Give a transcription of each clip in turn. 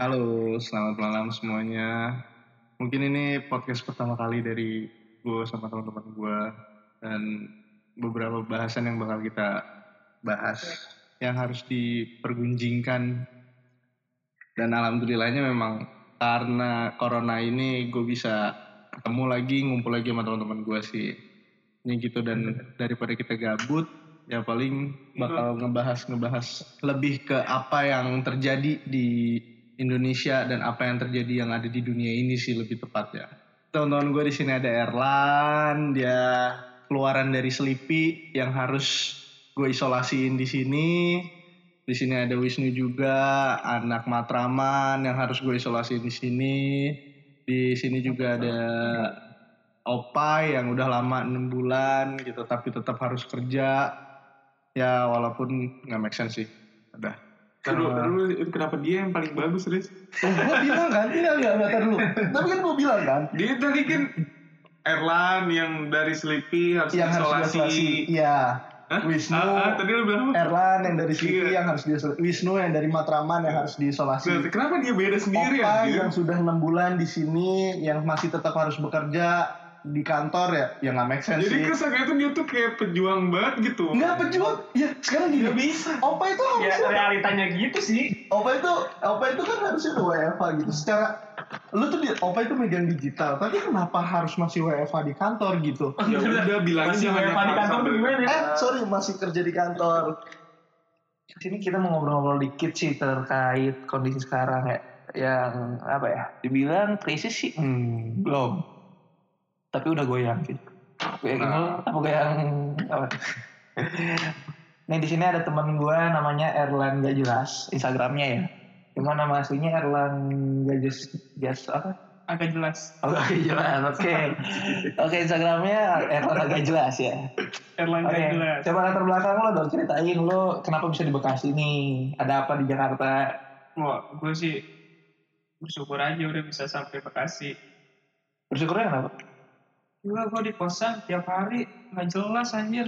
Halo, selamat malam semuanya. Mungkin ini podcast pertama kali dari gue sama teman-teman gue dan beberapa bahasan yang bakal kita bahas yang harus dipergunjingkan. Dan alhamdulillahnya memang karena corona ini gue bisa ketemu lagi, ngumpul lagi sama teman-teman gue sih. Ini gitu dan daripada kita gabut, ya paling bakal ngebahas ngebahas lebih ke apa yang terjadi di Indonesia dan apa yang terjadi yang ada di dunia ini sih lebih tepatnya. Teman-teman gue di sini ada Erlan, dia keluaran dari Sleepy yang harus gue isolasiin di sini. Di sini ada Wisnu juga, anak Matraman yang harus gue isolasiin di sini. Di sini juga ada Opai yang udah lama enam bulan gitu, tapi tetap harus kerja. Ya walaupun nggak make sense sih. Udah. Taruh, taruh, itu kenapa dia yang paling bagus, Riz? Oh, gue bilang kan, enggak enggak tar dulu. Tapi kan gue bilang kan, Dia tadi kan Erlan yang dari Sleepy harus yang harus isolasi. diisolasi. Iya. Hah? Wisnu, Ah, ah, tadi lu bilang apa? Erlan yang dari Sleepy Iya. yang harus diisolasi. Wisnu yang dari Matraman yang harus diisolasi. Nah, Kenapa dia beda sendiri Opa ya? yang sudah enam bulan di sini, yang masih tetap harus bekerja di kantor ya, ya nggak make sense Jadi sih. kesannya tuh dia tuh kayak pejuang banget gitu. Nggak pejuang, ya sekarang gini. Nggak bisa. Opa itu ya harusnya, realitanya gitu sih Opa itu, Opa itu kan harusnya udah WFH gitu. Secara lu tuh di, Opa itu megang digital, tapi kenapa harus masih WFH di kantor gitu? Ya udah bilangin masih jangan WFH di yang kantor gimana ya? Eh, sorry masih kerja di kantor. sini kita mau ngobrol-ngobrol dikit sih terkait kondisi sekarang ya yang apa ya dibilang krisis sih hmm, belum tapi udah goyang sih goyang Nah. apa goyang apa nih di sini ada teman gue namanya Erlan gak jelas Instagramnya ya cuma nama aslinya Erlan gak jelas jelas apa agak jelas Oh, gak jelas, oke. Oke, Instagramnya Erlan agak jelas ya. Erlang Oke, gak jelas coba latar belakang lo dong ceritain lo kenapa bisa di Bekasi nih? Ada apa di Jakarta? wah gue sih bersyukur aja udah bisa sampai Bekasi Bersyukurnya kenapa? Gila gue di kosan tiap hari. Nggak jelas anjir.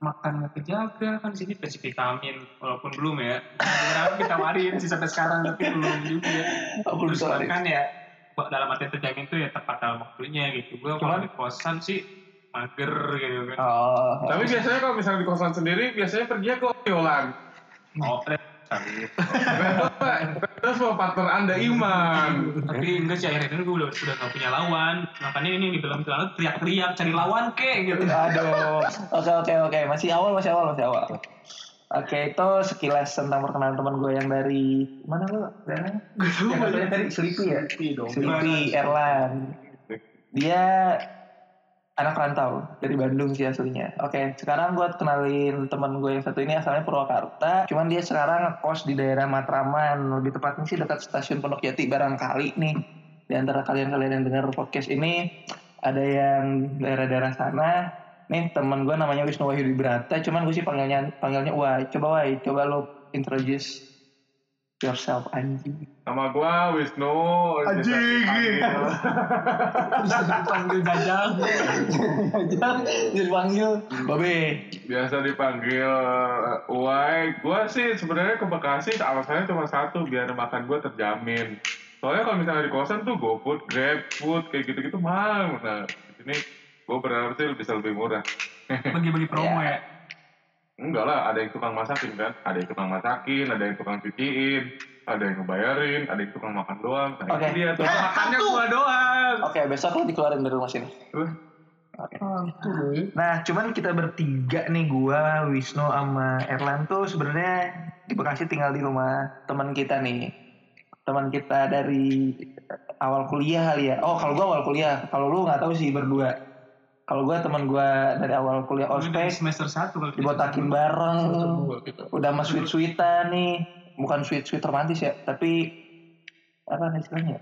Makan nggak kejaga kan sini kasih vitamin walaupun belum ya. Beberapa kita warin sih sampai sekarang tapi belum juga. Oh, belum terus makan ya buat dalam arti terjamin tuh ya tepat dalam waktunya gitu. Gue kalau di kosan sih mager gitu kan. Oh, Tapi biasanya kalau misalnya di kosan sendiri, biasanya pergi ke Yolan. oh eh, Itu semua partner Anda Iman. tapi enggak sih akhirnya ini gue udah sudah gak punya lawan makanya ini di dalam celana teriak-teriak cari lawan kek gitu Aduh. Oke oke oke, masih awal masih awal masih awal. Oke, itu sekilas tentang perkenalan teman gue yang dari mana lo? Dari yang katanya dari Sleepy ya? Sleepy Erlan. Dia anak rantau dari Bandung sih aslinya. Oke, sekarang gue kenalin teman gue yang satu ini asalnya Purwakarta. Cuman dia sekarang ngekos di daerah Matraman. Lebih tepatnya sih dekat stasiun Pondok Jati barangkali nih. Di antara kalian-kalian yang dengar podcast ini ada yang daerah-daerah sana. Nih teman gue namanya Wisnu Wahyudi Brata. Cuman gue sih panggilnya panggilnya Wai. Coba Wai, coba lo introduce yourself anjing. Nama gua Wisnu. Anjing. bisa dipanggil gajah Jangan dipanggil Babe. Biasa dipanggil uh, Uai. Gua sih sebenarnya ke Bekasi alasannya cuma satu, biar makan gua terjamin. Soalnya kalau misalnya di kosan tuh GoFood, GrabFood, kayak gitu-gitu mahal. Nah, di sini gua berharap sih bisa lebih murah. bagi-bagi promo ya Enggak lah, ada yang tukang masakin kan, ada yang tukang masakin, ada yang tukang cuciin, ada yang ngebayarin, ada yang tukang makan doang. Nah, Oke. itu dia tuh. Eh, Makannya satu. gua doang. Oke, besok lo dikeluarin dari rumah sini. Tuh. Nah, cuman kita bertiga nih, gua, Wisnu, sama Erlan tuh sebenarnya di Bekasi tinggal di rumah teman kita nih. Teman kita dari awal kuliah kali ya. Oh, kalau gua awal kuliah. Kalau lu nggak tahu sih berdua. Kalau gua teman gua dari awal kuliah ospek semester 1 kalau dibotakin bareng. gitu. Udah sama sweet-sweetan nih. Bukan sweet-sweet romantis ya, tapi apa nih istilahnya?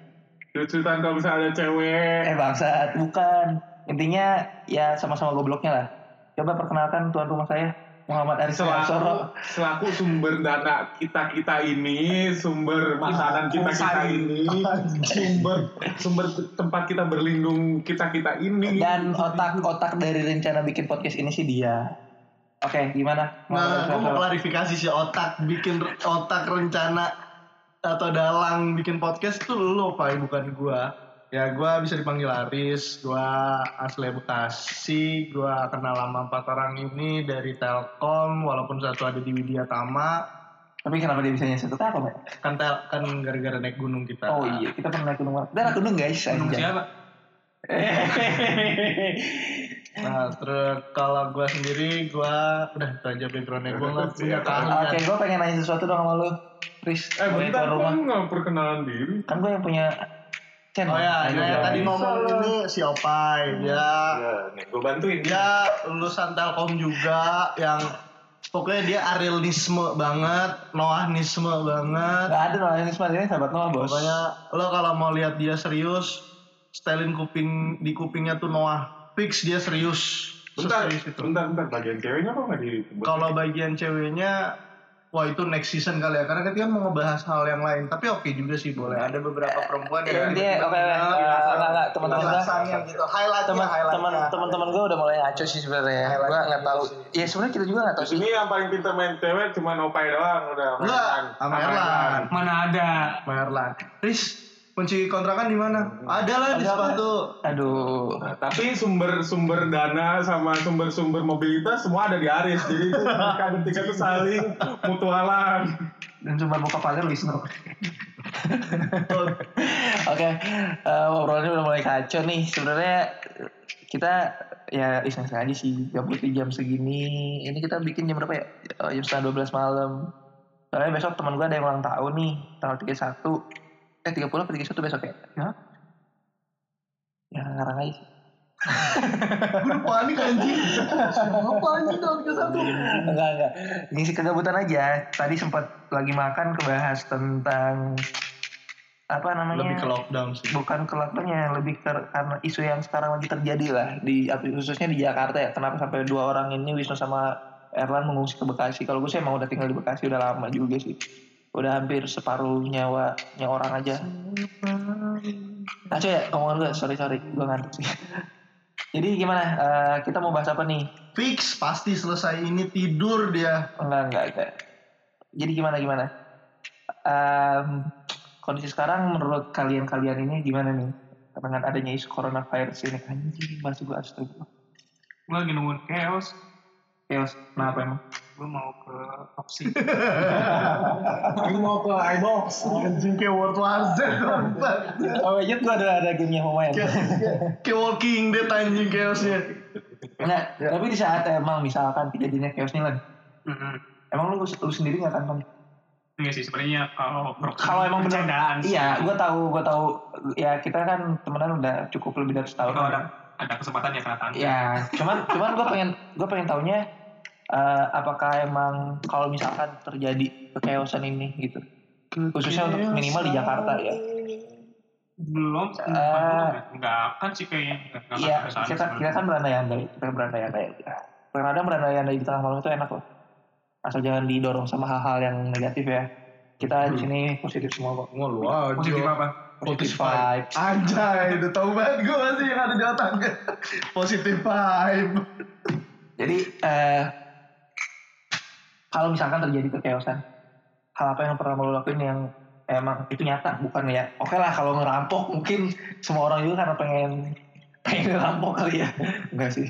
Cucian kalau misalnya ada cewek. Eh bangsat, bukan. Intinya ya sama-sama gobloknya lah. Coba perkenalkan tuan rumah saya, Muhammad Aris selaku, selaku sumber dana kita kita ini, sumber makanan kita kita ini, sumber sumber tempat kita berlindung kita kita ini. Dan otak-otak dari rencana bikin podcast ini sih dia. Oke, gimana? Nah, gue mau klarifikasi sih otak bikin otak rencana atau dalang bikin podcast itu lu Pak bukan gua ya gua bisa dipanggil Aris gua asli Bekasi gua kenal lama empat orang ini dari Telkom walaupun satu ada di Widya Tama Tapi kenapa dia bisa nyasar ke Telkom ya? kan tel kan gara-gara naik gunung kita Oh iya, kita pernah naik gunung. Kita naik gunung guys. Gunung anjay. siapa? nah terus kalau gua sendiri gua udah itu aja backgroundnya gua nggak punya Oke, keahlian gue pengen nanya sesuatu dong sama lu. Chris, Eh bentar, kan nggak perkenalan diri. Kan gue yang punya channel. oh ya Ayo, ya, guys. tadi ngomong ini si Opai dia Ya, nih gue bantuin. dia lulusan Telkom juga yang pokoknya dia Arielnisme banget, Noahnisme banget. Gak ada Noah ini sahabat Noah bos. Pokoknya lo kalau mau lihat dia serius, setelin kuping di kupingnya tuh Noah. Fix dia serius. Bentar, bentar, bentar. Bagian ceweknya kok nggak disebut? Kalau bagian ceweknya Wah itu next season kali ya, karena kita mau ngebahas hal yang lain. Tapi oke juga sih boleh. Ada beberapa perempuan Ya, yang dia oke. Enggak teman-teman gue. Gitu, Teman teman teman-teman gue udah mulai ngaco sih sebenarnya. Highlight Gue nggak gitu tahu. Ya sebenarnya kita juga nggak tahu sih. sini yang paling pintar main cewek cuma Opai doang udah. sama Enggak, Erlan. sama Erlan. Mana ada? Merlan. Riz, kunci kontrakan di mana? Ada lah di sepatu. Aduh. Nah, tapi sumber-sumber dana sama sumber-sumber mobilitas semua ada di Aris. Jadi itu mereka bertiga tuh saling mutualan. Dan cuma buka pagar listener. Oke, eh, obrolannya udah mulai kacau nih. Sebenarnya kita ya iseng-iseng aja sih gabut di jam segini. Ini kita bikin jam berapa ya? Eh, jam setengah 12 malam. Soalnya besok teman gue ada yang ulang tahun nih, tanggal 31. Eh 30 apa 31 besok ya? Ya. Ya ngarang aja sih. Gue panik anjing. Apa anjing dong ke satu? enggak enggak ngisi kegabutan aja tadi sempat lagi makan kebahas tentang apa namanya Lebih ke lockdown sih. bukan ke lockdownnya lebih ke karena isu yang sekarang lagi terjadi lah di khususnya di Jakarta ya kenapa sampai dua orang ini Wisnu sama Erlan mengungsi ke Bekasi kalau gue sih emang udah tinggal di Bekasi udah lama juga sih udah hampir separuh nyawanya orang aja. Ngaco ya omongan gue sorry sorry gue ngantuk. Sih jadi gimana? Eh, kita mau bahas apa nih? Fix pasti selesai ini tidur dia. enggak enggak enggak. Jadi gimana gimana? Em, kondisi sekarang menurut kalian-kalian ini gimana nih? Dengan adanya isu coronavirus ini anjing masih gue astaga. Gue lagi nungguin chaos. chaos? Kenapa emang Gue mau ke opsi. Ini mau ke iBox. Anjing kayak World War Z. oh iya gue ada ada game yang mau main Kayak Walking Dead anjing chaosnya. enggak tapi di saat emang misalkan kejadiannya chaos nih lah Mhm. emang lu, lu sendiri nggak kan Bang? Iya sih sebenarnya kalau kalau emang sih. iya gue tahu gue tahu ya kita kan temenan udah cukup lebih dari setahun kalau ada ada kesempatan ya kena tangga. Ya, cuman cuman gue pengen gue pengen taunya eh, apakah emang kalau misalkan terjadi kekeosan ini gitu, khususnya untuk minimal di Jakarta ya. Belum, Eh, belum ya. Nggak akan sih kayaknya. Iya, kita, kita kan berandai-andai, kita berandai-andai. Kadang berandai-andai di tengah malam itu enak loh. Asal jangan didorong sama hal-hal yang negatif ya. Kita di sini positif semua kok. Wah lu aja. Positif apa? Positif vibes. Anjay, udah tau banget gue masih yang ada di otaknya. Positive vibe. Jadi eh kalau misalkan terjadi kekeosan, hal apa yang pernah lo lakuin yang emang itu nyata bukan ya? Oke lah kalau ngerampok mungkin semua orang juga karena pengen pengen ngerampok kali ya, enggak sih?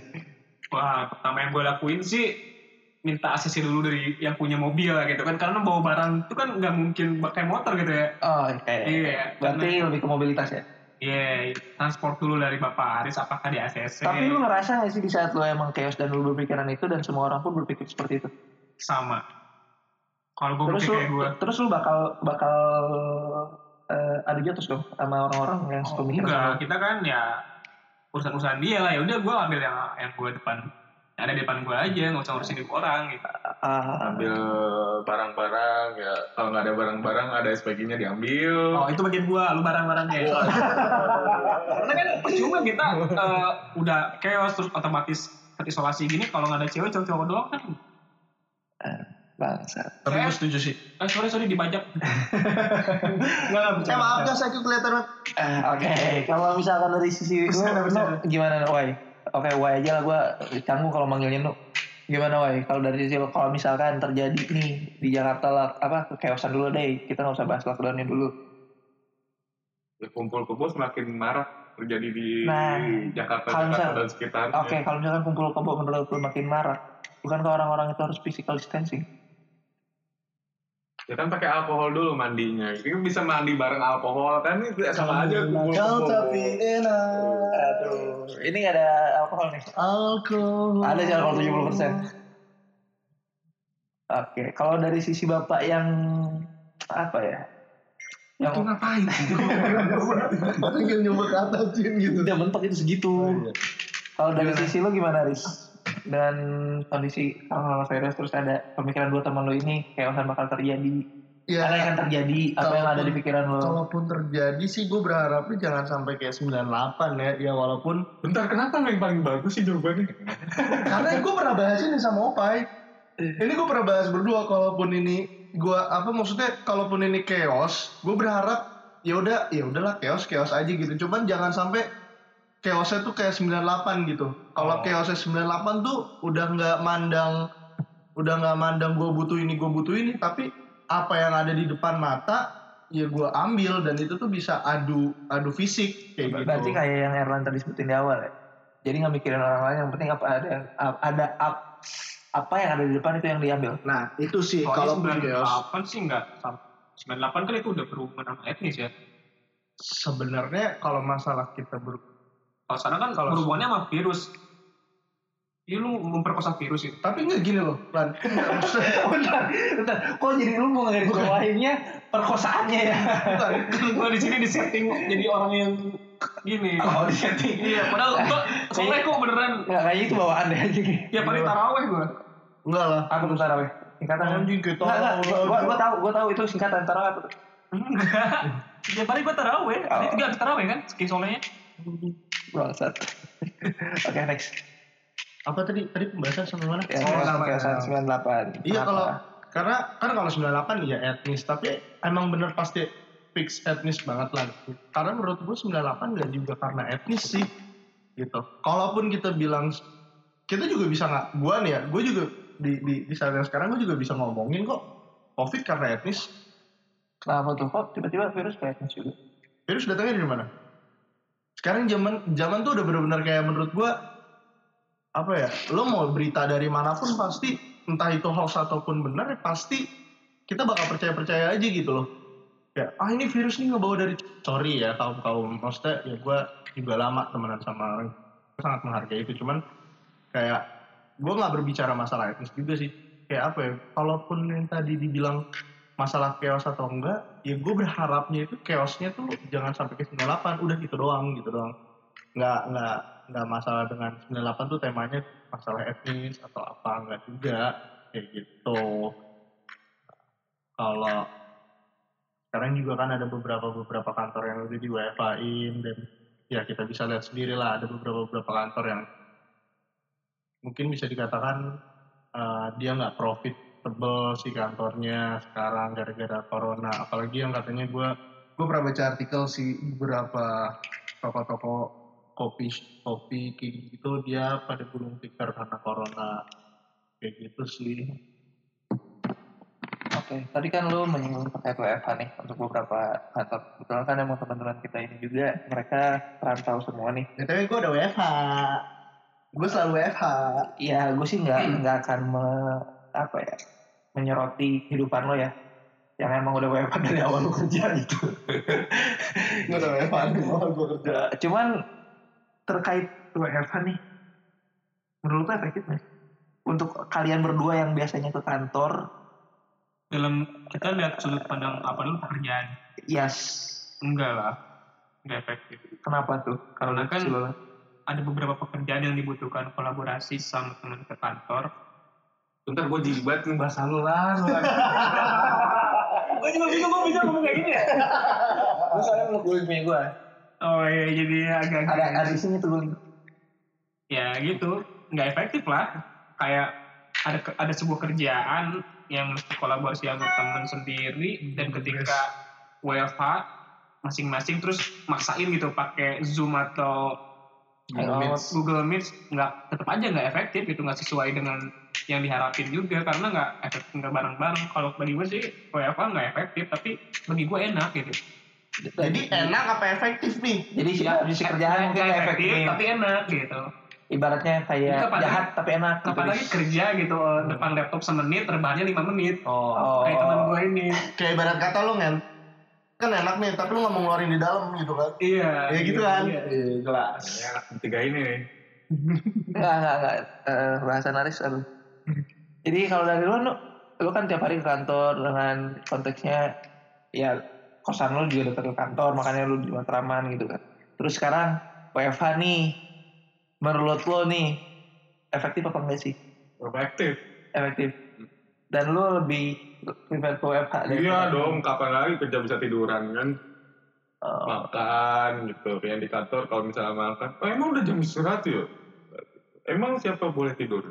Wah, pertama yang gue lakuin sih minta ACC dulu dari yang punya mobil lah gitu kan karena bawa barang itu kan nggak mungkin pakai motor gitu ya Oh kayak iya berarti karena- lebih ke mobilitas ya. iya transport dulu dari bapak Aris apakah di ACC Tapi lu ngerasa gak sih di saat lu emang chaos dan lu berpikiran itu dan semua orang pun berpikir seperti itu? Sama. Kalau gue Terus lu, kayak gue terus lu bakal bakal eh, adu jotos dong sama orang-orang yang oh, sepemikiran? sama enggak. Kita kan ya urusan-urusan dia lah. Ya udah gue ambil yang yang gue depan yang ada di depan gue aja. Nggak usah ngurusin hidup orang gitu. Ah, Ambil barang-barang ya. Kalau nggak ada barang-barang ada SPG-nya diambil. oh itu bagian gue lu barang-barangnya. Karena kan percuma kita eh, udah chaos terus otomatis terisolasi gini. Kalau nggak ada cewek cowok-cowok doang kan bangsa. Tapi gue setuju sih. eh sorry sorry dibajak nggak nggak Eh bercanda. maaf guys, saya kelihatan. Eh, Oke, kalau misalkan dari sisi lu, lu gimana Wai? Oke, Wai aja lah gue canggung kalau manggilnya lu. Gimana Wai? Kalau dari sisi kalau misalkan terjadi nih di Jakarta lah, apa kekeosan dulu deh. Kita nggak usah bahas lockdownnya dulu. Ya, kumpul-kumpul semakin marah terjadi di Nah, Jakarta, kalau Jakarta misal- dan sekitarnya. Oke, kalau misalkan kumpul kebo menurut lo makin marah, bukankah orang-orang itu harus physical distancing? Ya kan pakai alkohol dulu mandinya. Ini kan bisa mandi bareng alkohol kan ini sama aja kumpul-kumpul. tapi enak. Aduh, ini nggak ada alkohol nih. Alkohol. Ada sih alkohol 70%. Oke, kalau dari sisi bapak yang apa ya? Yang Itu ngapain? Pengen nyebut kata gitu. udah mentok itu segitu. Oh, iya. Kalau dari sisi lo gimana, Riz? Dengan kondisi coronavirus terus ada pemikiran dua teman lo ini keosan bakal terjadi. Ya, Apa yang akan terjadi? Apa yang ada di pikiran lo? Kalaupun terjadi sih gue berharapnya jangan sampai kayak 98 ya. Ya walaupun Bentar, kenapa yang paling bagus sih jawabannya? karena gue pernah bahas ini sama Opai. Ini gue pernah bahas berdua kalaupun ini gue apa maksudnya kalaupun ini chaos, gue berharap ya udah ya udahlah chaos chaos aja gitu. Cuman jangan sampai chaosnya tuh kayak 98 gitu. Kalau Oh. chaosnya 98 tuh udah nggak mandang udah nggak mandang gue butuh ini gue butuh ini tapi apa yang ada di depan mata ya gue ambil dan itu tuh bisa adu adu fisik kayak gitu. Berarti kayak yang Erlan tadi sebutin di awal ya. Jadi nggak mikirin orang lain, yang penting apa ada ada ap- apa yang ada di depan itu yang diambil. Nah itu sih Kalau kalau chaos 98 sih enggak. 98 kan itu udah berhubungan sama etnis ya. sebenarnya kalau masalah kita ber Kalau sana kan Kalau- berhubungannya sama virus. Iya lu memperkosa virus itu. tapi nggak gini loh Lan bentar, bentar. Kok jadi lu mau ngegaris bawahinnya perkosaannya ya? bukan Gua di sini disetting jadi orang yang gini. Oh, di setting. Iya, padahal gua soalnya kok beneran Nggak kayaknya itu bawaan deh anjing. tiap hari taraweh gua. enggak lah Apa tuh taraweh? Singkatan. anjing kita Enggak, enggak. Gua, gua tahu, gua tahu itu singkatan taraweh? Enggak. Tiap hari gua taraweh. Hari Oh. tiga taraweh kan, saking solehnya. Bangsat. Oke, next. apa tadi tadi pembahasan sama mana Ya, sama. 98. iya kalau karena kan kalau 98 ya etnis tapi emang bener pasti fix etnis banget lah karena menurut gue 98 nggak juga karena etnis sih gitu kalaupun kita bilang kita juga bisa nggak gue nih ya gue juga di di di saat yang sekarang gue juga bisa ngomongin kok covid karena etnis Kenapa tuh? Kok tiba-tiba virus kayak etnis juga? virus datangnya dari mana? Sekarang zaman zaman tuh udah benar-benar kayak menurut gua apa ya? Lo mau berita dari mana pun pasti entah itu hoax ataupun benar pasti kita bakal percaya-percaya aja gitu loh. Ya, ah ini virus nih ngebawa dari sorry ya kaum kaum maksudnya ya gua juga lama temenan sama orang sangat menghargai itu cuman kayak gua nggak berbicara masalah etnis juga sih kayak apa ya kalaupun yang tadi dibilang masalah chaos atau enggak ya gue berharapnya itu chaosnya tuh jangan sampai ke 98 udah gitu doang gitu doang. Nggak nggak nggak masalah dengan 98 tuh temanya masalah etnis atau apa enggak juga kayak gitu. Kalau sekarang juga kan ada beberapa beberapa kantor yang udah di WFA-in dan ya kita bisa lihat sendiri lah ada beberapa beberapa kantor yang mungkin bisa dikatakan eh, dia nggak profitable si kantornya sekarang gara-gara corona. Apalagi yang katanya gue gue pernah baca artikel si beberapa toko-toko kopi kopi kayak gitu dia pada gulung tikar karena corona. Kayak gitu sih. Oke, tadi kan lu menyinggung terkait WFH nih untuk beberapa kantor. Kebetulan kan emang teman-teman kita ini juga mereka perantau semua nih. ya, tapi gue udah WFH. Gue selalu WFH. Iya, gue sih nggak nggak akan me, apa ya menyoroti kehidupan lo ya. Yang emang udah WFH dari awal lu kerja gitu. gue udah WFH dari awal gue kerja Cuman terkait WFH nih, menurut lo efektif nggak? Untuk kalian berdua yang biasanya ke kantor, Dalam kita lihat sudut pandang apa dulu pekerjaan. yes, Enggak lah. Enggak efektif. kenapa tuh? Kalau Karena kan- lo, Ada beberapa pekerjaan yang dibutuhkan kolaborasi sama teman ke kantor. Bentar gue jilbat nih bahasa lu lah. Gue juga bingung kok bisa ngomong kayak gini ya. gue soalnya lu kulit punya gue. Oh iya, jadi agak Ada ada isinya tuh gue. ya gitu nggak efektif lah kayak ada ada sebuah kerjaan yang mesti kolaborasi sama teman sendiri dan ketika WFH masing-masing terus maksain gitu pakai Zoom atau Google Meet. Google Meet nggak tetap aja nggak efektif gitu nggak sesuai dengan yang diharapin juga karena nggak efektif nggak bareng-bareng kalau bagi gue sih WFA nggak efektif tapi bagi gue enak gitu Jadi enak apa efektif nih? Jadi si, si kerjaan mungkin nggak nggak efektif. tapi enak gitu Ibaratnya kayak apalagi- jahat tapi enak. gitu. apalagi kerja gitu depan laptop semenit rebahannya lima menit Oh. Oh. kayak teman gue ini Kayak ibarat kata lu ngen kan enak nih tapi lu nggak mau ngeluarin di dalam gitu kan iya ya gitu kan Iya. Iya, jelas Ya, tiga ini nih. Enggak, enggak, enggak. Eh, bahasa naris aduh. Jadi kalau dari lu, lu, lu kan tiap hari ke kantor dengan konteksnya ya kosan lu juga dekat ke kantor, makanya lu di Matraman gitu kan. Terus sekarang WFH nih, menurut lu nih efektif apa enggak sih? Efektif. Efektif. Dan lu lebih prefer ke WFH Iya dong, kapan lagi kerja bisa tiduran kan? Oh, Makan gitu. Kayak di kantor kalau misalnya makan. Oh emang udah jam istirahat ya? Emang siapa boleh tidur?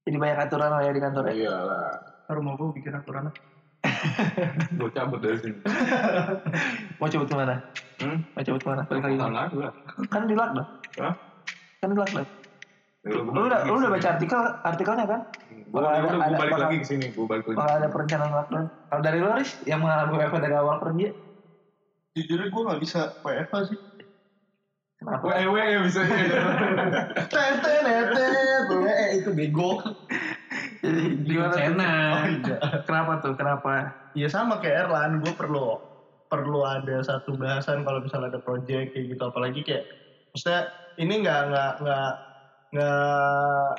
Jadi banyak aturan lah ya di kantor ya. Iyalah. baru mau gue bikin aturan Gue cabut dari sini. Mau coba ke mana? Hmm? Mau coba ke mana? Balik lagi. Lagi lah. Kan di lockdown. Hah? Kan di lockdown. Ya, Lu udah, lu udah baca artikel artikelnya kan? Gue Bakal ada- udah, gue ada- balik bakal- lagi ke sini. Gue balik lagi. Bakal ada perencanaan lockdown. Kalau dari lu Riz, yang mengalami WFH dari awal kerja, jujur gue nggak bisa WFH sih kenapa? Gue ewe ya bisa. tete tete tuh eh itu bego Jadi gimana? Cena oh iya Kenapa tuh? Kenapa? ya sama kayak Erlan gue perlu perlu ada satu bahasan kalau misalnya ada project kayak gitu apalagi kayak maksudnya ini nggak nggak nggak nggak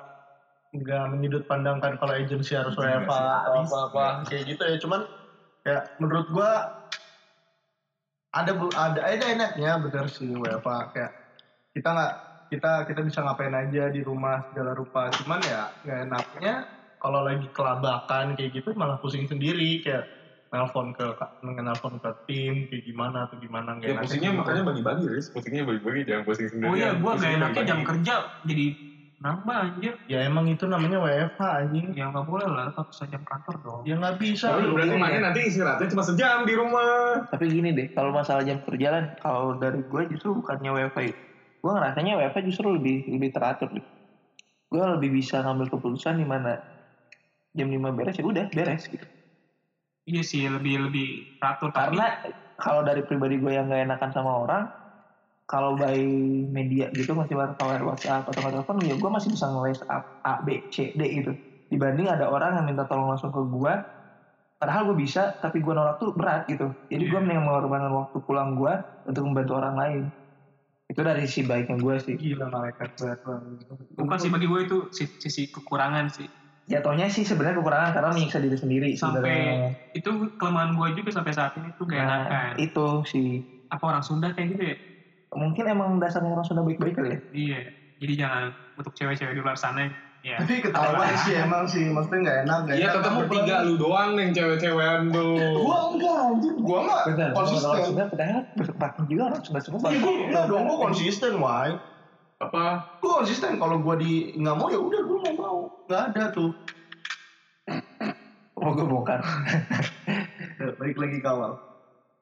nggak menyudut pandangkan kalau agensi harus WFH atau apa apa kayak gitu ya cuman ya menurut gue ada bu- ada ada enaknya bener sih WFH kayak kita nggak kita kita bisa ngapain aja di rumah segala rupa cuman ya nggak enaknya kalau lagi kelabakan kayak gitu malah pusing sendiri kayak nelpon ke nelpon ke tim kayak gimana atau gimana nggak Ya enaknya pusingnya gitu. makanya bagi-bagi, Riz. Pusingnya bagi-bagi, jangan pusing sendiri. oh iya gue gak enaknya jam bagi-bagi. kerja jadi nambah anjir ya emang itu namanya WFH anjing ya nggak boleh lah tetap jam kantor dong ya nggak bisa Tapi lu. berarti mana nanti istirahatnya cuma sejam di rumah. Tapi gini deh, kalau masalah jam kerja kan, kalau dari gue justru bukannya WFH ya. Gue ngerasanya WFH justru lebih lebih teratur deh. Gue lebih bisa ngambil keputusan di mana jam 5 beres ya udah beres gitu. iya sih lebih lebih teratur tapi Karena kalau dari pribadi gue yang gak enakan sama orang, kalau by media gitu masih wartawan WhatsApp atau telepon, ya gue masih bisa nge A, A, B, C, D gitu. Dibanding ada orang yang minta tolong langsung ke gue, padahal gue bisa, tapi gue nolak tuh berat gitu. Jadi gue Iya. mending mengorbankan waktu pulang gue untuk membantu orang lain. Itu dari sisi baiknya gue sih. gila malaikat berat banget bukan sih bagi gue itu sisi, kekurangan sih Jatuhnya sih sebenarnya kekurangan karena menyiksa diri sendiri Sampai sebenarnya. itu kelemahan gue juga sampai saat ini tuh gak Nah, enakan itu sih. apa orang Sunda kayak gitu ya Mungkin emang dasarnya orang sudah baik-baik kali ya. iya jadi jangan untuk cewek-cewek di luar sana. Ya tapi ketahuan sih emang sih maksudnya nggak enak Iya ketemu tiga lu doang nih cewek-cewekan tuh. gua enggak anjir gua mah konsisten. Sunda padahal berpakai juga orang Sunda semua. Iya, gua dong gua konsisten why Apa? gua konsisten kalau gua di nggak mau ya udah gua nggak mau. Nggak ada tuh. Oh, gue bongkar. balik lagi ke awal. Ya,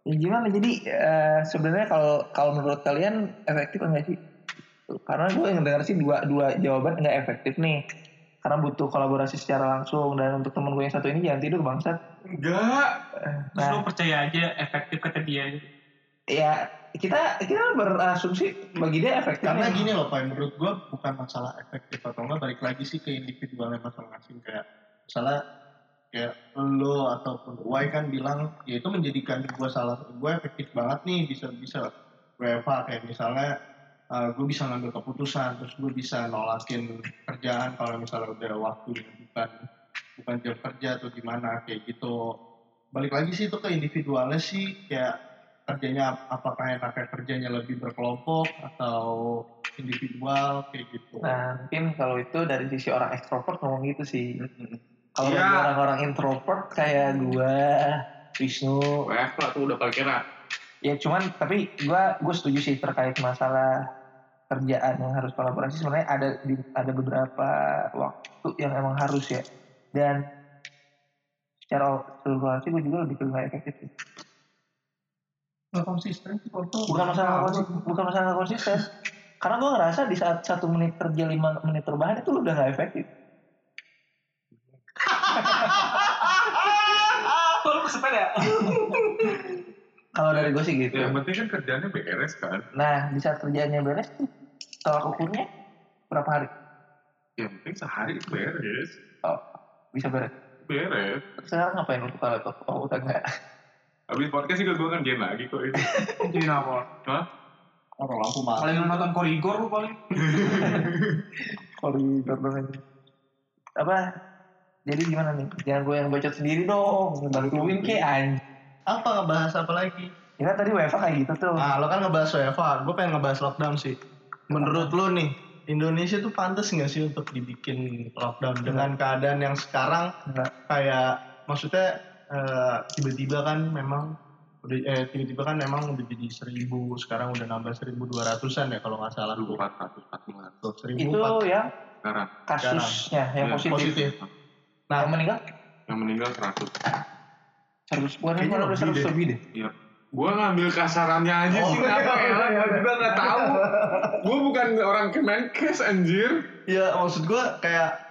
gimana? Jadi eh, sebenarnya kalau kalau menurut kalian efektif enggak sih? Karena gue yang dengar sih dua dua jawaban enggak efektif nih. Karena butuh kolaborasi secara langsung dan untuk temen gue yang satu ini jangan tidur bangsat. Enggak. terus Nah. lu percaya aja efektif kata dia Ya kita kita berasumsi bagi dia efektif. karena nih. gini loh pak menurut gua bukan masalah efektif atau enggak balik lagi sih ke individualnya masing-masing kayak misalnya kayak lo ataupun Y kan bilang ya itu menjadikan gua salah gue efektif banget nih bisa bisa WFH kayak misalnya gue bisa ngambil keputusan terus gue bisa nolakin kerjaan kalau misalnya udah waktu bukan bukan jam kerja atau gimana kayak gitu. Balik lagi sih itu ke individualnya sih kayak kerjanya apakah enaknya kerjanya lebih berkelompok atau individual kayak gitu. Nah mungkin kalau itu dari sisi orang ekstrovert ngomong gitu sih. Kalau bagi orang-orang introvert kayak gue, Wisnu, WFH tuh udah paling kena. ya cuman tapi gua gue setuju sih terkait masalah kerjaan yang harus kolaborasi sebenarnya ada di, ada beberapa waktu yang emang harus ya. Dan secara sih gue juga lebih ke nggak efektif nggak konsisten bukan masalah nggak konsi- bukan masalah konsisten. Karena gue ngerasa di saat satu menit kerja lima menit terbahan itu udah nggak efektif sepeda. Kalau dari gue sih gitu. Ya, yang penting kan kerjanya beres kan. Nah, di saat kerjaannya beres tuh, tolak ukurnya berapa hari? Yang penting sehari beres. Oh, bisa beres. Beres. Sekarang ngapain untuk kalau tuh? Oh, udah enggak. Habis podcast juga gue ngerjain lagi kok itu. Jadi apa? Hah? Orang lampu mati. Paling nonton korigor lu paling. Koridor dong ini. Apa? Jadi gimana nih? Jangan gue yang bacot sendiri dong. Bantuin ke anjing. Apa ngebahas apa lagi? Ya kan tadi WFA kayak gitu tuh. Ah, lo kan ngebahas WFA. Gue pengen ngebahas lockdown sih. Menurut lo nih, Indonesia tuh pantas nggak sih untuk dibikin lockdown dengan keadaan yang sekarang Enggak. kayak maksudnya eh, tiba-tiba kan memang udah eh tiba-tiba kan memang udah jadi seribu sekarang udah nambah seribu dua ratusan ya kalau nggak salah 400, 400 Tuh, seribu Itu empat sekarang. kasusnya yang Ya, positif. positif. Nah, yang meninggal Yang meninggal 100. seratus bukan Kayaknya lebih seratus deh. lebih deh. Iya. Gue ngambil kasarannya aja Oh, sih kenapa iya, ya? iya, iya. Gue juga nggak tahu. Gue bukan orang Kemenkes anjir. Ya maksud gue kayak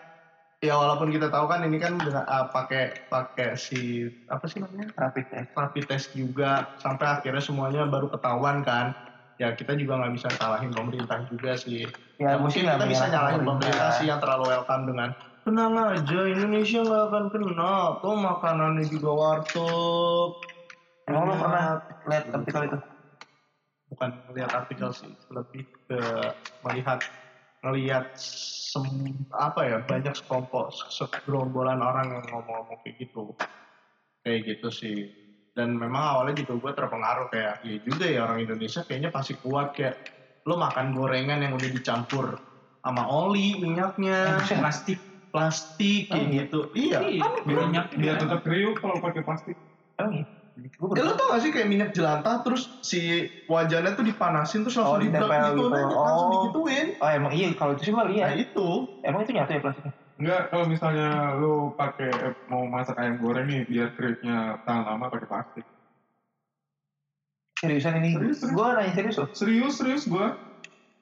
ya walaupun kita tahu kan ini kan dengan ah, pakai pakai si apa sih namanya Rapid test. rapid test juga sampai akhirnya semuanya baru ketahuan kan ya kita juga nggak bisa salahin pemerintah juga sih Ya, ya, mungkin kita bisa nyalahin pemerintah. pemerintah sih yang terlalu welcome dengan tenang aja Indonesia nggak akan kena tuh makanannya juga warteg Emang lo Enak. pernah lihat artikel itu? bukan melihat artikel sih lebih ke melihat melihat sem- apa ya banyak sekelompok segerombolan orang yang ngomong-ngomong kayak gitu kayak gitu sih dan memang awalnya juga gue terpengaruh kayak ya juga ya orang Indonesia kayaknya pasti kuat kayak lo makan gorengan yang udah dicampur sama oli minyaknya Plastik. Plastik kayak Oh, iya. gitu iya Iya, minyak. Biar tetap kriuk kalau pakai plastik. Iya? Gue Ya lo tau gak sih kayak minyak jelantah terus si wajannya tuh dipanasin terus langsung Oh, ditempel gitu, gitu. nah, langsung Oh. digituin. Oh emang iya kalau itu sih gue Nah lihat. itu. Emang itu nyatu ya plastiknya? Enggak, kalau misalnya lu pakai eh, mau masak ayam goreng nih biar kriuknya tahan lama pakai plastik. Seriusan ini? Serius, serius. Gue nanya serius loh. Serius, serius gue.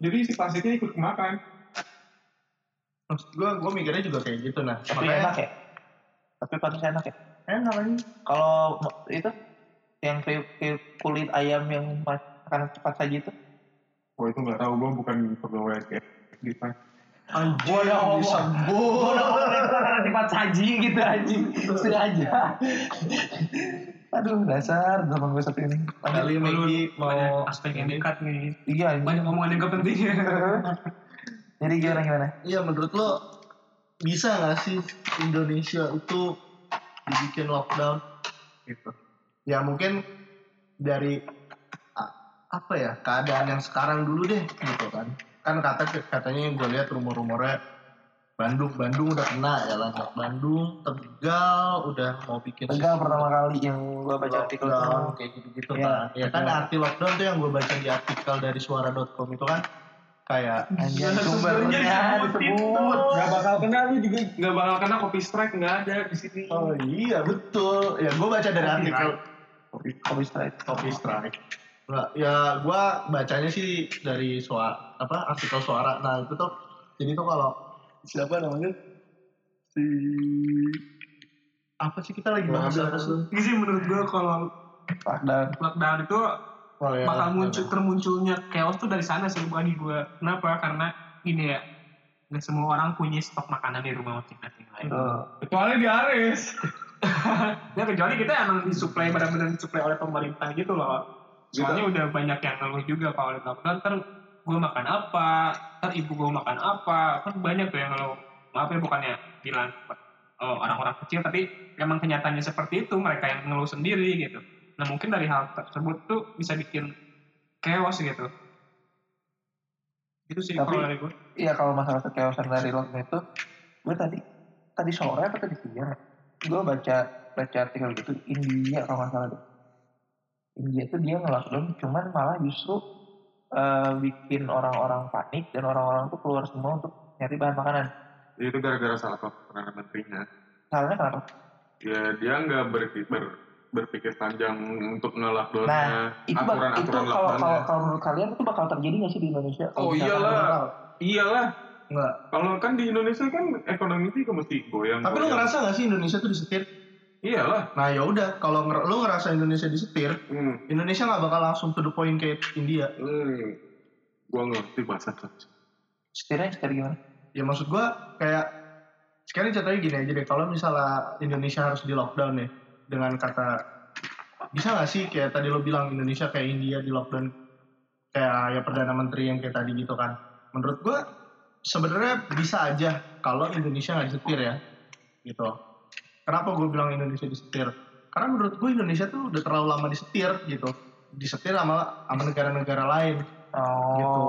Jadi si plastiknya ikut kemakan. Maksud gue, gue mikirnya juga kayak gitu nah. Tapi Makanya enak ya? Tapi pantas enak ya? enak kan. Kalau itu yang kriuk kulit ayam yang makanan cepat saji itu? Wah itu nggak tahu gue bukan pegawai kayak gitu. Anjir, Gua udah ngomong. Gue udah ngomong cepat saji gitu anjing. Sengaja. Aduh dasar zaman gue satu ini. Kali Maggie mau Banyak aspek yang dekat nih. Iya. Banyak omongan yang gak penting. Jadi gimana gimana? Iya menurut lo bisa gak sih Indonesia itu dibikin lockdown gitu? Ya mungkin dari apa ya keadaan yang sekarang dulu deh gitu kan. Kan kata katanya gue lihat rumor-rumornya Bandung Bandung udah kena ya lah Bandung Tegal udah mau bikin Tegal pertama kali yang gue baca artikel kayak gitu-gitu Iya, kan. Ya kan arti lockdown tuh yang gue baca di artikel dari suara.com itu kan kayak Anjing Sumbernya disebut. Gak bakal kena lu juga gak bakal kena copy strike nggak ada di sini. Oh iya betul. Ya gue baca dari artikel Kopi straight. Copy Strike. Nah, ya gue bacanya sih dari suara apa artikel suara. Nah itu tuh jadi tuh kalau siapa namanya si apa sih kita lagi bahas apa sih? Ini sih menurut gue kalau Dan lockdown itu Oh, ya, bakal ya. muncul termunculnya chaos tuh dari sana sih bukan di gue. Kenapa? Karena gini ya, nggak semua orang punya stok makanan di rumah masing-masing. lah. itu Kecuali di Aris. Ya kecuali kita emang disuplai benar-benar disuplai oleh pemerintah gitu loh. Soalnya udah banyak yang ngeluh juga kalau di lockdown ntar gue makan apa, ntar ibu gue makan apa, kan banyak tuh yang ngeluh. Maaf ya bukannya bilang oh, orang-orang kecil, tapi emang kenyataannya seperti itu mereka yang ngeluh sendiri gitu. Nah mungkin dari hal tersebut tuh bisa bikin chaos gitu. Itu sih Tapi- kalau dari gue. Iya kalau masalah kekeosan dari lockdown itu, gue tadi tadi sore apa tadi siang, gue baca baca artikel gitu India kalau nggak salah deh. India tuh dia nge-lockdown, cuman malah justru eh, bikin orang-orang panik dan orang-orang tuh keluar semua untuk nyari bahan makanan. Itu gara-gara salah satu perdana menterinya. Salahnya kenapa? Ya dia nggak berpikir berpikir panjang untuk nge-lockdownnya Nah, Itu, bak- itu kalau, kalau, kalau menurut kalian itu bakal terjadi nggak sih di Indonesia? Oh iyalah. Iyalah. Enggak. Kalau kan di Indonesia kan ekonomi juga mesti goyang. Tapi lu goyang. ngerasa gak sih Indonesia tuh disetir? Iyalah. Nah ya udah, kalau nger- lu ngerasa Indonesia disetir, Hmm. Indonesia nggak bakal langsung to the point kayak India. Hmm. Gua ngerti bahasa Indonesia. Setirnya setir gimana? Ya maksud gua kayak sekarang contohnya gini aja deh, kalau misalnya Indonesia harus di lockdown ya dengan kata bisa nggak sih kayak tadi lo bilang Indonesia kayak India di lockdown kayak ya perdana menteri yang kayak tadi gitu kan. Menurut gua sebenarnya bisa aja kalau Indonesia nggak disetir ya gitu. Kenapa gue bilang Indonesia disetir? Karena menurut gue Indonesia tuh udah terlalu lama disetir gitu. Disetir sama sama negara-negara lain Oh, gitu.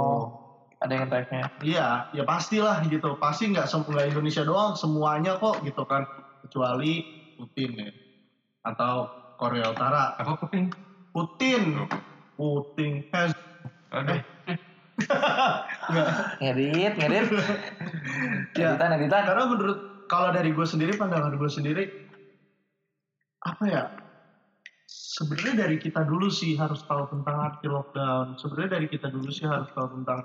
ada yang type-nya. Iya, ya pastilah gitu. Pasti nggak sem- nggak Indonesia doang, semuanya kok gitu kan. Kecuali Putin ya. Atau Korea Utara. Apa penting? Putin. Putin. Eh, Aduh. nggak. Ngedit, ngedit. Ya. Editan, editan. Karena menurut kalau dari gue sendiri, pandangan gue sendiri, apa ya? Sebenarnya dari kita dulu sih harus tahu tentang arti lockdown. Sebenarnya dari kita dulu sih harus tahu tentang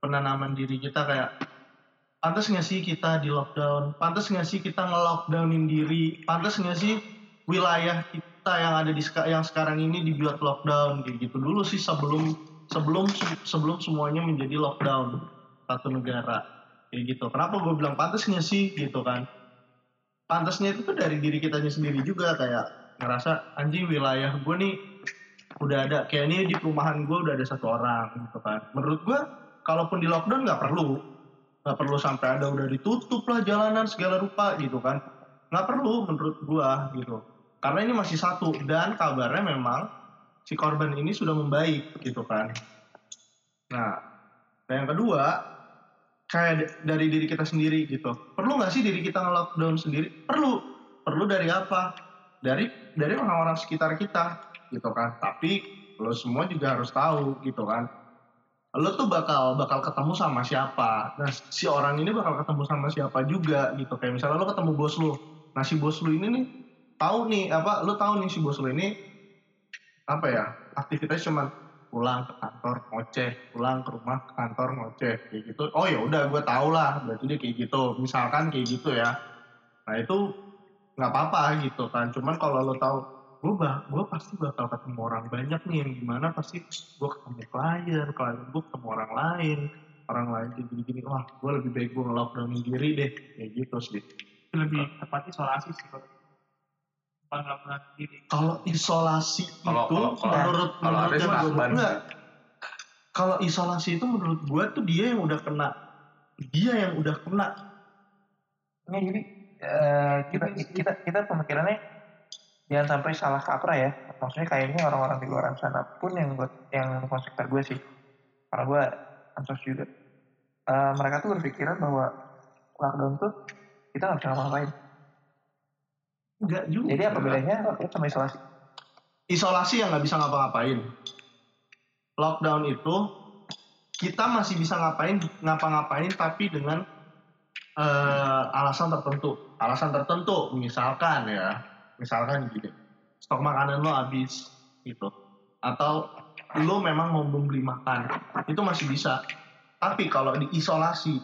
penanaman diri kita kayak pantas nggak sih kita di lockdown? Pantas nggak sih kita nge-lockdownin diri? Pantas nggak sih wilayah kita yang ada di yang sekarang ini dibuat lockdown gitu dulu sih sebelum sebelum sebelum semuanya menjadi lockdown satu negara kayak gitu. Kenapa gue bilang pantas nggak sih gitu kan? Pantasnya itu tuh dari diri kitanya sendiri juga kayak ngerasa anjing wilayah gue nih udah ada kayak ini di perumahan gue udah ada satu orang gitu kan. Menurut gue kalaupun di lockdown nggak perlu nggak perlu sampai ada udah ditutup lah jalanan segala rupa gitu kan nggak perlu menurut gua gitu karena ini masih satu dan kabarnya memang si korban ini sudah membaik gitu kan. Nah dan yang kedua kayak dari diri kita sendiri gitu. Perlu nggak sih diri kita nge-lockdown sendiri? Perlu. Perlu dari apa? Dari dari orang-orang sekitar kita gitu kan. Tapi lo semua juga harus tahu gitu kan. Lo tuh bakal bakal ketemu sama siapa. Nah si orang ini bakal ketemu sama siapa juga gitu. Kayak misalnya lo ketemu bos lo. Nah si bos lo ini nih tahu nih apa lo tahu nih si bos lo ini apa ya aktivitasnya cuman pulang ke kantor ngoceh pulang ke rumah ke kantor ngoceh kayak gitu. Oh ya udah gue tau lah berarti dia kayak gitu. Misalkan kayak gitu ya. Nah itu nggak apa-apa gitu kan. Cuman kalau lo tahu gue bah gue pasti bakal ketemu orang banyak nih. Yang gimana pasti gue ketemu klien klien gue ketemu orang lain. Orang lain kayak gini-gini wah gue lebih baik gue nge-lockdownin diri deh. Kayak gitu sih. Lebih tepat isolasi sih kalau diri isolasi Kalau- itu kalau- kalau- menurut kalau menurut yang gue enggak kalau isolasi itu menurut gue tuh dia yang udah kena dia yang udah kena Ini jadi eh, kita kita kita pemikirannya jangan sampai salah kaprah ya. Maksudnya kayaknya orang-orang di luar sana pun yang buat yang konsektor gue sih. Karena gue ansos juga. Eh, mereka tuh berpikiran bahwa lockdown tuh kita nggak bisa ngapa-ngapain. Enggak juga Jadi apa bedanya lockdown sama isolasi? isolasi yang nggak bisa ngapa-ngapain. Lockdown itu kita masih bisa ngapain ngapa-ngapain tapi dengan eh, alasan tertentu. Alasan tertentu misalkan ya. Misalkan gini stok makanan lo habis gitu. Atau lo memang mau membeli makan itu masih bisa. Tapi kalau diisolasi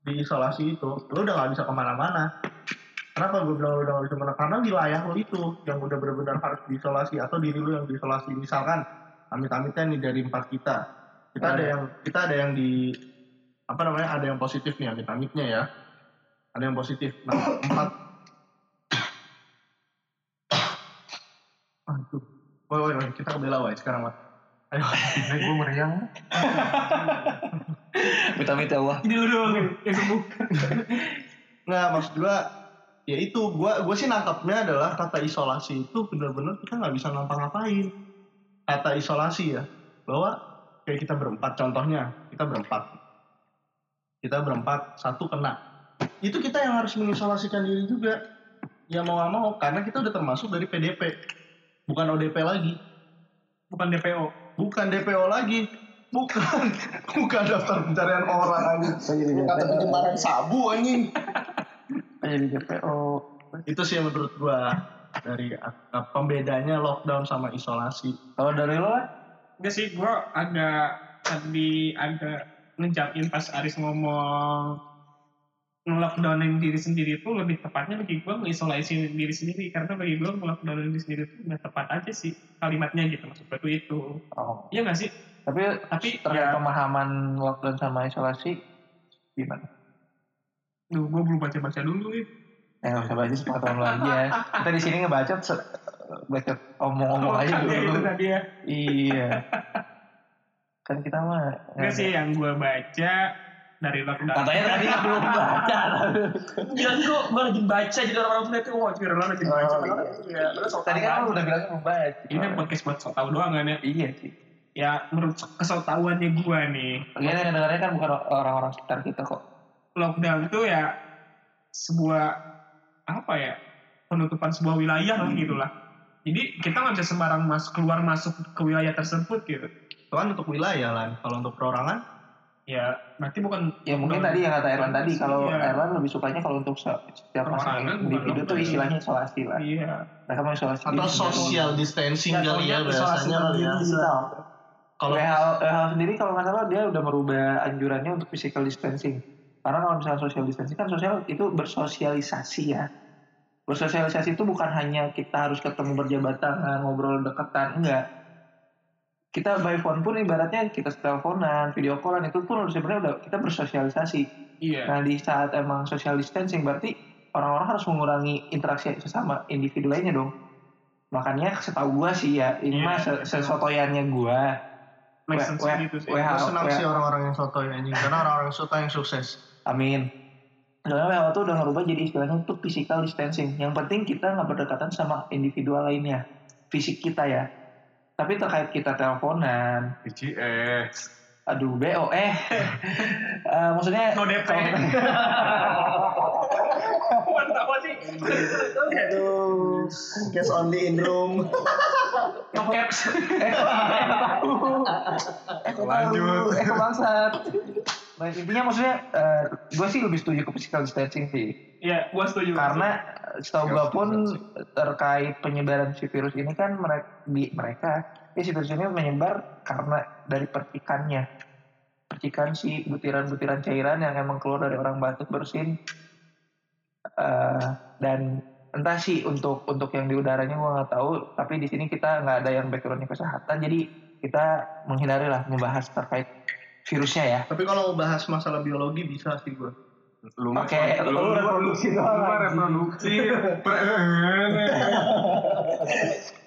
diisolasi itu lo udah nggak bisa ke mana-mana Kenapa gue bilang lo udah gak bisa ke mana? Karena wilayah lo itu yang udah benar-benar harus diisolasi atau diri lo yang diisolasi. Misalkan amit-amitnya nih dari empat kita, kita ada yang kita ada yang di apa namanya ada yang positif nih amit-amitnya ya, ada yang positif. Nah empat, aduh, woi woi woi kita ke Bella woi sekarang woi. Ayo, gue meriang. Minta-minta Allah. ini udah yang sembuh nggak maksud gue ya itu gue gue sih nangkapnya adalah kata isolasi itu benar-benar kita nggak bisa ngapa-ngapain. Kata isolasi ya bahwa kayak kita berempat contohnya kita berempat. Kita berempat satu kena. Itu kita yang harus mengisolasikan diri juga. Ya mau nggak mau karena kita udah termasuk dari PDP bukan ODP lagi. Bukan DPO bukan DPO lagi. Bukan. Bukan daftar pencarian orang anjing. Bukan pencemaran sabu anjing Jadi DPO. itu sih yang menurut gua dari uh, pembedanya lockdown sama isolasi Kalau dari lo lah? enggak sih gue agak tadi agak ngejamin pas Aris ngomong ngelockdownin diri sendiri itu lebih tepatnya bagi gue mengisolasi diri sendiri karena bagi gue ngelockdownin diri sendiri itu nggak tepat aja sih kalimatnya gitu maksud gue itu Oh. iya nggak sih Tapi tapi terkait ya pemahaman lockdown sama isolasi gimana? Duh gue belum baca baca dulu nih Ya nggak usah baca sepengetahuan lu aja. Kita di sini ngebacot se- bacot omong-omong aja Kan ya itu dulu. tadi ya Iya. Kan kita mah. Enggak sih yang gue baca dari lockdown Katanya tadi belum baca. bilang gue lagi baca jadi orang-orang tuh lihat wah kira lagi baca Oh, iya. Iya, sok Tadi kan lu udah bilang belum baca. ini podcast buat sok tahu doang kan ya Iya sih. ya menurut kesok tahuannya gue nih Lagian yang dengarnya kan bukan orang-orang sekitar kita kok. Lockdown itu ya sebuah apa ya penutupan sebuah wilayah lah gitu lah jadi kita nggak bisa sembarang mas keluar masuk ke wilayah tersebut gitu Itu kan untuk wilayah lah. Kalau untuk perorangan, ya berarti bukan Ya mungkin tadi yang kata Erlan tadi, kalau Iya. Erlan lebih sukanya kalau untuk se- setiap bukan individu tuh istilahnya isolasi lah. iya Mereka mau isolasi atau social distancing Ya, kali ya bahasanya kali ya. Kalau WHO, WHO sendiri kalau nggak salah dia udah merubah anjurannya untuk physical distancing. Karena kalau misalnya social distancing kan sosial itu bersosialisasi ya. Bersosialisasi itu bukan hanya kita harus ketemu berjabat tangan, ngobrol deketan, enggak. Kita by phone pun ibaratnya kita teleponan, video callan itu pun sebenarnya udah kita bersosialisasi. iya Nah di saat emang social distancing berarti orang-orang harus mengurangi interaksi sesama individu lainnya dong. Makanya setahu gua sih ya, ini Iya. mah se- sesotoyannya gua. make sense gitu sih gue senang sih orang-orang yang soto ya anjing karena orang-orang soto yang sukses. Amin. Soalnya WHO tuh udah ngerubah jadi istilahnya itu physical distancing. Yang penting kita nggak berdekatan sama individual lainnya. Fisik kita ya. Tapi terkait kita teleponan, BCS. aduh BO eh. Eh, maksudnya no DP mantap apa sih Aduh, cash only in room. no caps eh kok Lanjut. tahu? Eh kok bangsat. Nah, intinya maksudnya gue sih lebih setuju ke physical distancing sih. ya gua setuju Karena eh, setahu gue pun terkait penyebaran si virus ini kan mereka, di, mereka ya si virus ini menyebar karena dari percikannya. Percikan si butiran-butiran cairan yang emang keluar dari orang batuk bersin. Eh, dan entah sih untuk untuk yang di udaranya gue nggak tahu tapi di sini kita nggak ada yang backgroundnya kesehatan jadi kita menghindari lah membahas terkait virusnya ya Tapi kalau mau bahas masalah biologi bisa sih gue. Lu Oke, lu, lu reproduksi lu doang, anjing. reproduksi.